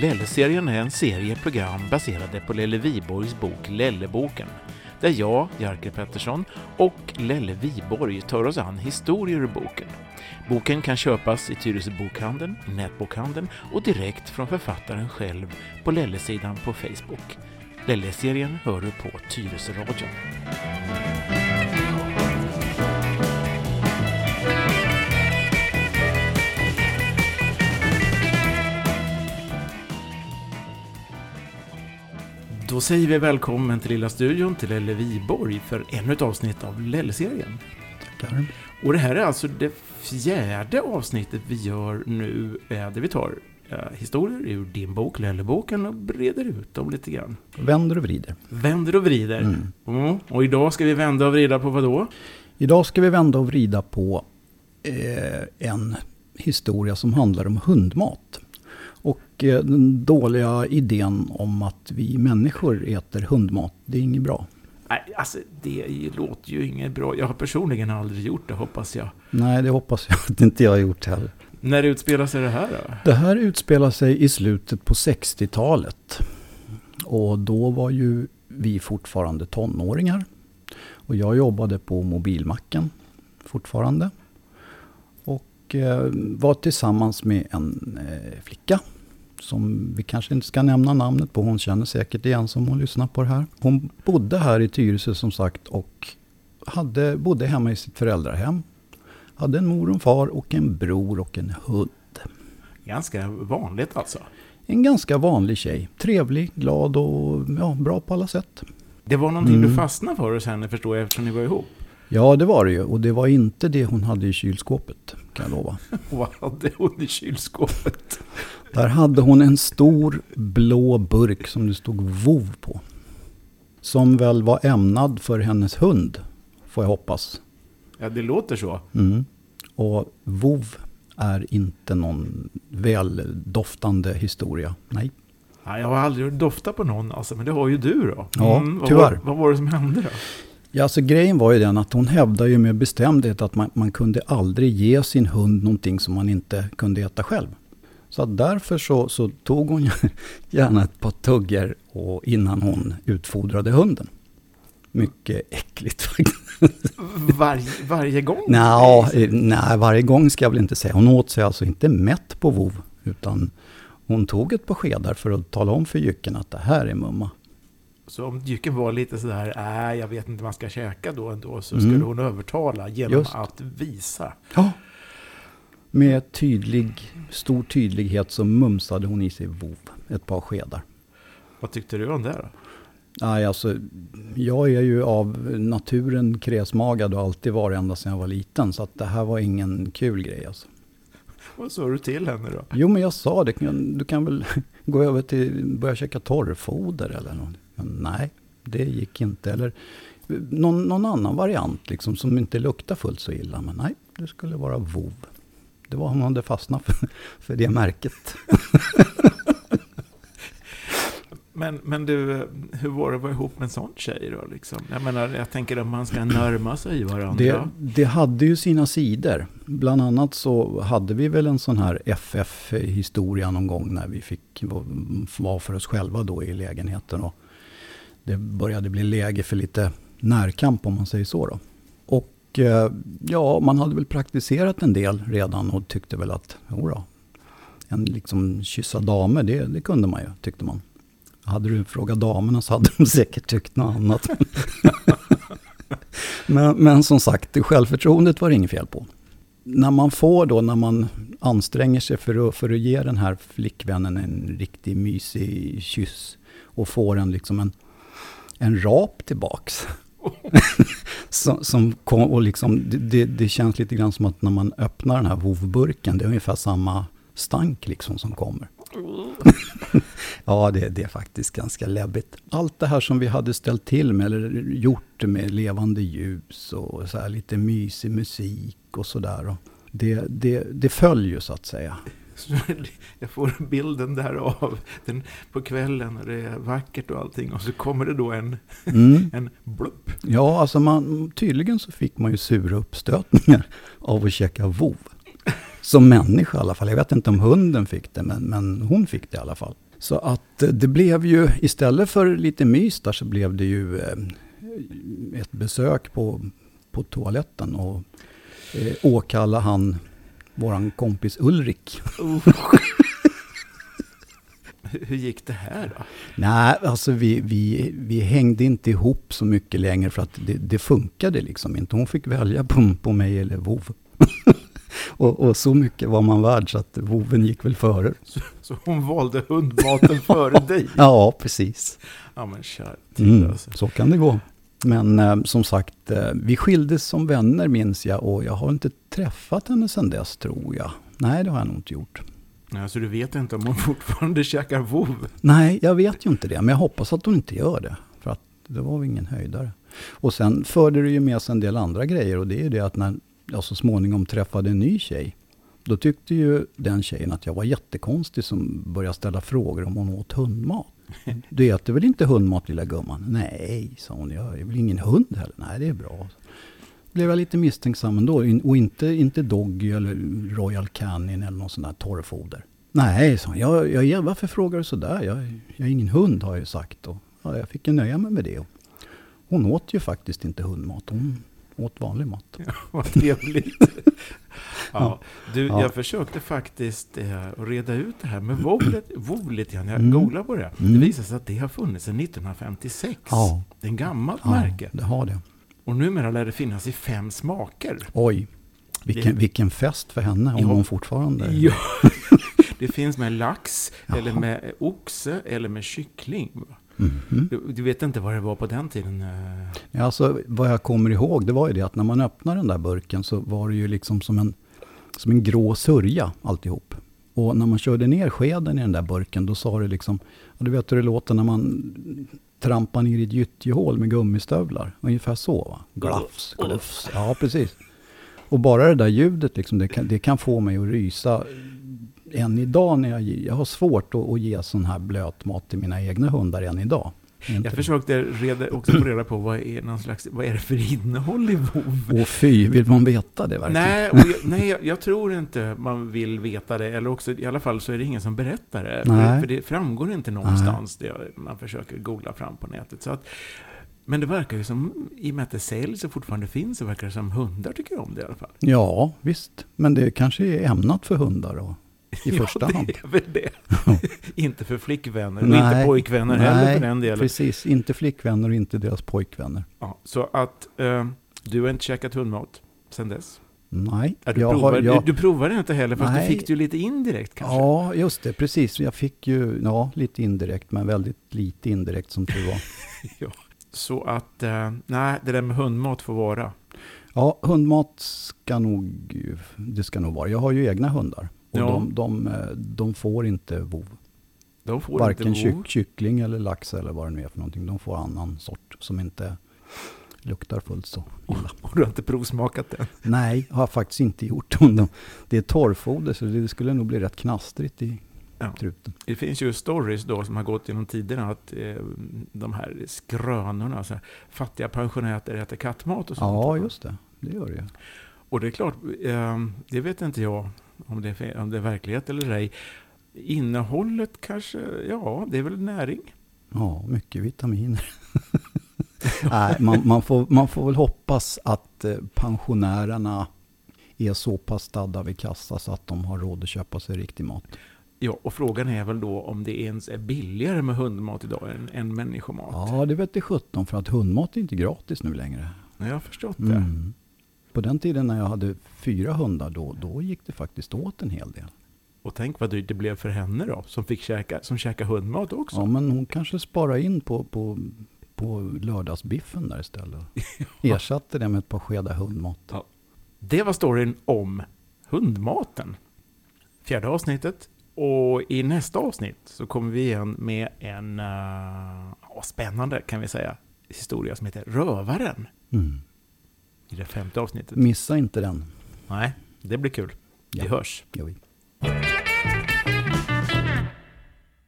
Lelle-serien är en serie program baserade på Lelle Viborgs bok Lelleboken, där jag, Jerker Pettersson, och Lelle Viborg tar oss an historier ur boken. Boken kan köpas i Tyresö bokhandeln, i nätbokhandeln och direkt från författaren själv på Lelle-sidan på Facebook. Lelle-serien hör du på Tyresö radio. Då säger vi välkommen till Lilla studion till Lelle Viborg för ännu ett avsnitt av Lelle-serien. Tackar. Och det här är alltså det fjärde avsnittet vi gör nu, eh, där vi tar eh, historier ur din bok, Lelleboken, och breder ut dem lite grann. Vänder och vrider. Vänder och vrider. Mm. Mm. Och idag ska vi vända och vrida på vad då? Idag ska vi vända och vrida på eh, en historia som handlar om hundmat. Och eh, den dåliga idén om att vi människor äter hundmat, det är inget bra. Nej, alltså det låter ju inget bra. Jag har personligen aldrig gjort det, hoppas jag. Nej, det hoppas jag att inte jag har gjort heller. När utspelar sig det här då? Det här utspelar sig i slutet på 60-talet. Och då var ju vi fortfarande tonåringar. Och jag jobbade på mobilmacken fortfarande. Och eh, var tillsammans med en eh, flicka. Som vi kanske inte ska nämna namnet på. Hon känner säkert igen som hon lyssnar på det här. Hon bodde här i Tyresö som sagt. Och hade, bodde hemma i sitt föräldrahem. Hade en mor och en far och en bror och en hund. Ganska vanligt alltså. En ganska vanlig tjej. Trevlig, glad och ja, bra på alla sätt. Det var någonting Mm. du fastnade för hos henne, förstår jag, eftersom ni var ihop. Ja, det var det ju. Och det var inte det hon hade i kylskåpet, kan jag lova. Vad hade hon i kylskåpet? Där hade hon en stor blå burk som det stod vov på. Som väl var ämnad för hennes hund, får jag hoppas. Ja, det låter så. Mm. Och vov är inte någon väldoftande historia. Nej. Ja, jag har aldrig doftat på någon, alltså, men det har ju du då. Ja, vad tyvärr. Var, vad var det som hände då? Ja, alltså grejen var ju den att hon hävdar ju med bestämdhet att man, man kunde aldrig ge sin hund någonting som man inte kunde äta själv. Så därför så, så tog hon gärna ett par tuggor och innan hon utfodrade hunden. Mycket äckligt faktiskt. Varje, varje gång? Eh, nej, varje gång ska jag väl inte säga. Hon åt sig alltså inte mätt på vov. Utan hon tog ett par skedar för att tala om för jycken att det här är mumma. Så om jycken var lite sådär, nej jag vet inte vad man ska käka då ändå, så Mm. skulle hon övertala genom Just. att visa. Ja. Med tydlig, stor tydlighet så mumsade hon i sig vov, ett par skedar. Vad tyckte du om det då? Nej, alltså, jag är ju av naturen kräsmagad och alltid varit ända sedan jag var liten. Så att det här var ingen kul grej alltså. Vad sa du till henne då? Jo, men jag sa det. Du kan väl gå över till börja käka torrfoder eller något. Nej, det gick inte. Eller någon, någon annan variant liksom som inte luktar fullt så illa. Men nej, det skulle vara vov. Det var hon hade fastnat för, för det märket. Men, men du, hur var det att vara ihop med en sån tjej då? Liksom? Jag menar, jag tänker om man ska närma sig varandra. Det, det hade ju sina sidor. Bland annat så hade vi väl en sån här FF-historia någon gång när vi fick vara för oss själva då i lägenheten. Och det började bli läge för lite närkamp om man säger så då. Och eh, ja, man hade väl praktiserat en del redan och tyckte väl att, jodå, en liksom kyssa damer, det, det kunde man ju, tyckte man. Hade du frågat damerna så hade de säkert tyckt något annat. men, men som sagt, självförtroendet var det inget fel på. När man får då, när man anstränger sig för att, för att ge den här flickvännen en riktig mysig kyss och får en liksom en, en rap tillbaks. som, som kom, och liksom, det, det, känns lite grann som att när man öppnar den här vovburken, det är ungefär samma stank liksom som kommer. Ja, det, det är faktiskt ganska läbbigt. Allt det här som vi hade ställt till med, eller gjort med levande ljus och så här lite mysig musik och sådär. Det, det, det följer så att säga. Jag får bilden där av den på kvällen när det är vackert och allting och så kommer det då en, Mm. en blupp. Ja, alltså man, tydligen så fick man ju sura uppstötningar av att käka vov. Som människa i alla fall. Jag vet inte om hunden fick det, men, men hon fick det i alla fall. Så att eh, det blev ju, istället för lite mys där så blev det ju eh, ett besök på, på toaletten och eh, åkalla han våran kompis Ulrik. Hur gick det här då? Nej, alltså vi, vi, vi hängde inte ihop så mycket längre för att det, det funkade liksom inte. Hon fick välja på, på mig eller vov. och, och, så mycket var man värd så att voven gick väl före. Så, så hon valde hundmaten före dig? Ja, precis. Ja, men kär mm, alltså. Så kan det gå. Men eh, som sagt, eh, vi skildes som vänner minns jag och jag har inte träffat henne sedan dess tror jag. Nej, det har jag nog inte gjort. Ja, så du vet inte om hon fortfarande käkar vov? Nej, jag vet ju inte det. Men jag hoppas att hon inte gör det. För att det var ingen höjdare. Och sen förde det ju med sig en del andra grejer. Och det är ju det att när jag så småningom träffade en ny tjej. Då tyckte ju den tjejen att jag var jättekonstig som började ställa frågor om hon åt hundmat. Du äter väl inte hundmat lilla gumman? Nej, sa hon. Jag är väl ingen hund heller? Nej, det är bra. Blev jag lite misstänksam ändå. Och inte, inte Doggy eller Royal Canin eller någon sån där torrfoder. Nej, sa hon. Jag, jag, varför frågar du sådär? Jag, jag är ingen hund har jag ju sagt. Och, ja, jag fick ju nöja mig med det. Hon åt ju faktiskt inte hundmat. Hon åt vanlig mat. Ja, vad trevligt ja, du, ja. Jag försökte faktiskt eh, reda ut det här med vovlet, vovlet jag mm. googlade på det. Mm. Det visade sig att det har funnits sedan 1956. Ja. Det är en gammalt ja, märke. det har det. Och numera lär det finnas i fem smaker. Oj, vilken, det... vilken fest för henne om ja. hon fortfarande... Ja. det finns med lax, eller med oxe, eller med kyckling. Mm. Du, du, vet inte vad det var på den tiden? Eh? Ja, alltså, vad jag kommer ihåg, det var ju det att när man öppnade den där burken så var det ju liksom som en, som en grå sörja alltihop. Och när man körde ner skeden i den där burken, då sa det liksom, och du vet hur det låter när man trampar ner i ett gyttjehål med gummistövlar. Ungefär så va? Glafs, glufs. Ja, precis. Och bara det där ljudet, liksom, det, kan, det kan få mig att rysa än idag när jag, jag har svårt att, att ge sån här blöt mat till mina egna hundar än idag. Jag försökte reda, också få reda på vad är, någon slags, vad är det för innehåll i vov? Åh fy, vill man veta det verkligen? Nej, jag, nej jag, jag, tror inte man vill veta det. Eller också, i alla fall så är det ingen som berättar det. För, för, det framgår inte någonstans, det man försöker googla fram på nätet. Så att, men det verkar ju som, i och med att det säljs och fortfarande finns, så verkar det som hundar tycker om det i alla fall. Ja, visst. Men det kanske är ämnat för hundar. Och i första ja, hand. det är väl det. inte för flickvänner nej, och inte pojkvänner nej, heller för den delen. precis. Inte flickvänner och inte deras pojkvänner. Ja, så att eh, du har inte käkat hundmat sen dess? Nej. Ja, du, provar, har, jag, du, du provade inte heller, fast nej, du fick det ju lite indirekt kanske? Ja, just det. Precis. Jag fick ju ja, lite indirekt, men väldigt lite indirekt som tur var. ja. Så att, eh, nej, det där med hundmat får vara. Ja, hundmat ska nog, det ska nog vara. Jag har ju egna hundar. Och ja. de, de, eh, de, får inte vov. De får Varken inte vov. kyckling eller lax eller vad det nu är för någonting. De får annan sort som inte luktar fullt så illa. Och du har inte provsmakat den? Nej, har jag faktiskt inte gjort. Det är torrfoder så det skulle nog bli rätt knastrigt i ja. truten. Det finns ju stories då som har gått genom tiderna att eh, de här skrönorna, så här, fattiga pensionärer äter kattmat och sånt. Ja, just det. Det gör det ju. Och det är klart, eh, det vet inte jag om det, är, om det är verklighet eller ej. Innehållet kanske, ja, det är väl näring. Ja, mycket vitaminer. Nej, man, man, får, man får väl hoppas att eh, pensionärerna är så pass stadda vid kassa så att de har råd att köpa sig riktig mat. Ja, och frågan är väl då om det ens är billigare med hundmat idag än, än människomat? Ja, det vet det sjutton, för att hundmat är inte gratis nu längre. Jag har förstått det. Mm. På den tiden när jag hade fyra hundar, då, då gick det faktiskt åt en hel del. Och tänk vad dyrt det blev för henne då, som fick käka, som käka hundmat också. Ja, men hon kanske sparade in på, på, på lördagsbiffen där istället. ja. Ersatte det med ett par skedar hundmat. Ja. Det var storyn om hundmaten. Fjärde avsnittet. Och i nästa avsnitt så kommer vi igen med en uh, spännande, kan vi säga, historia som heter Rövaren. Mm i det femte avsnittet. Missa inte den. Nej, det blir kul. Vi ja. hörs. Jo.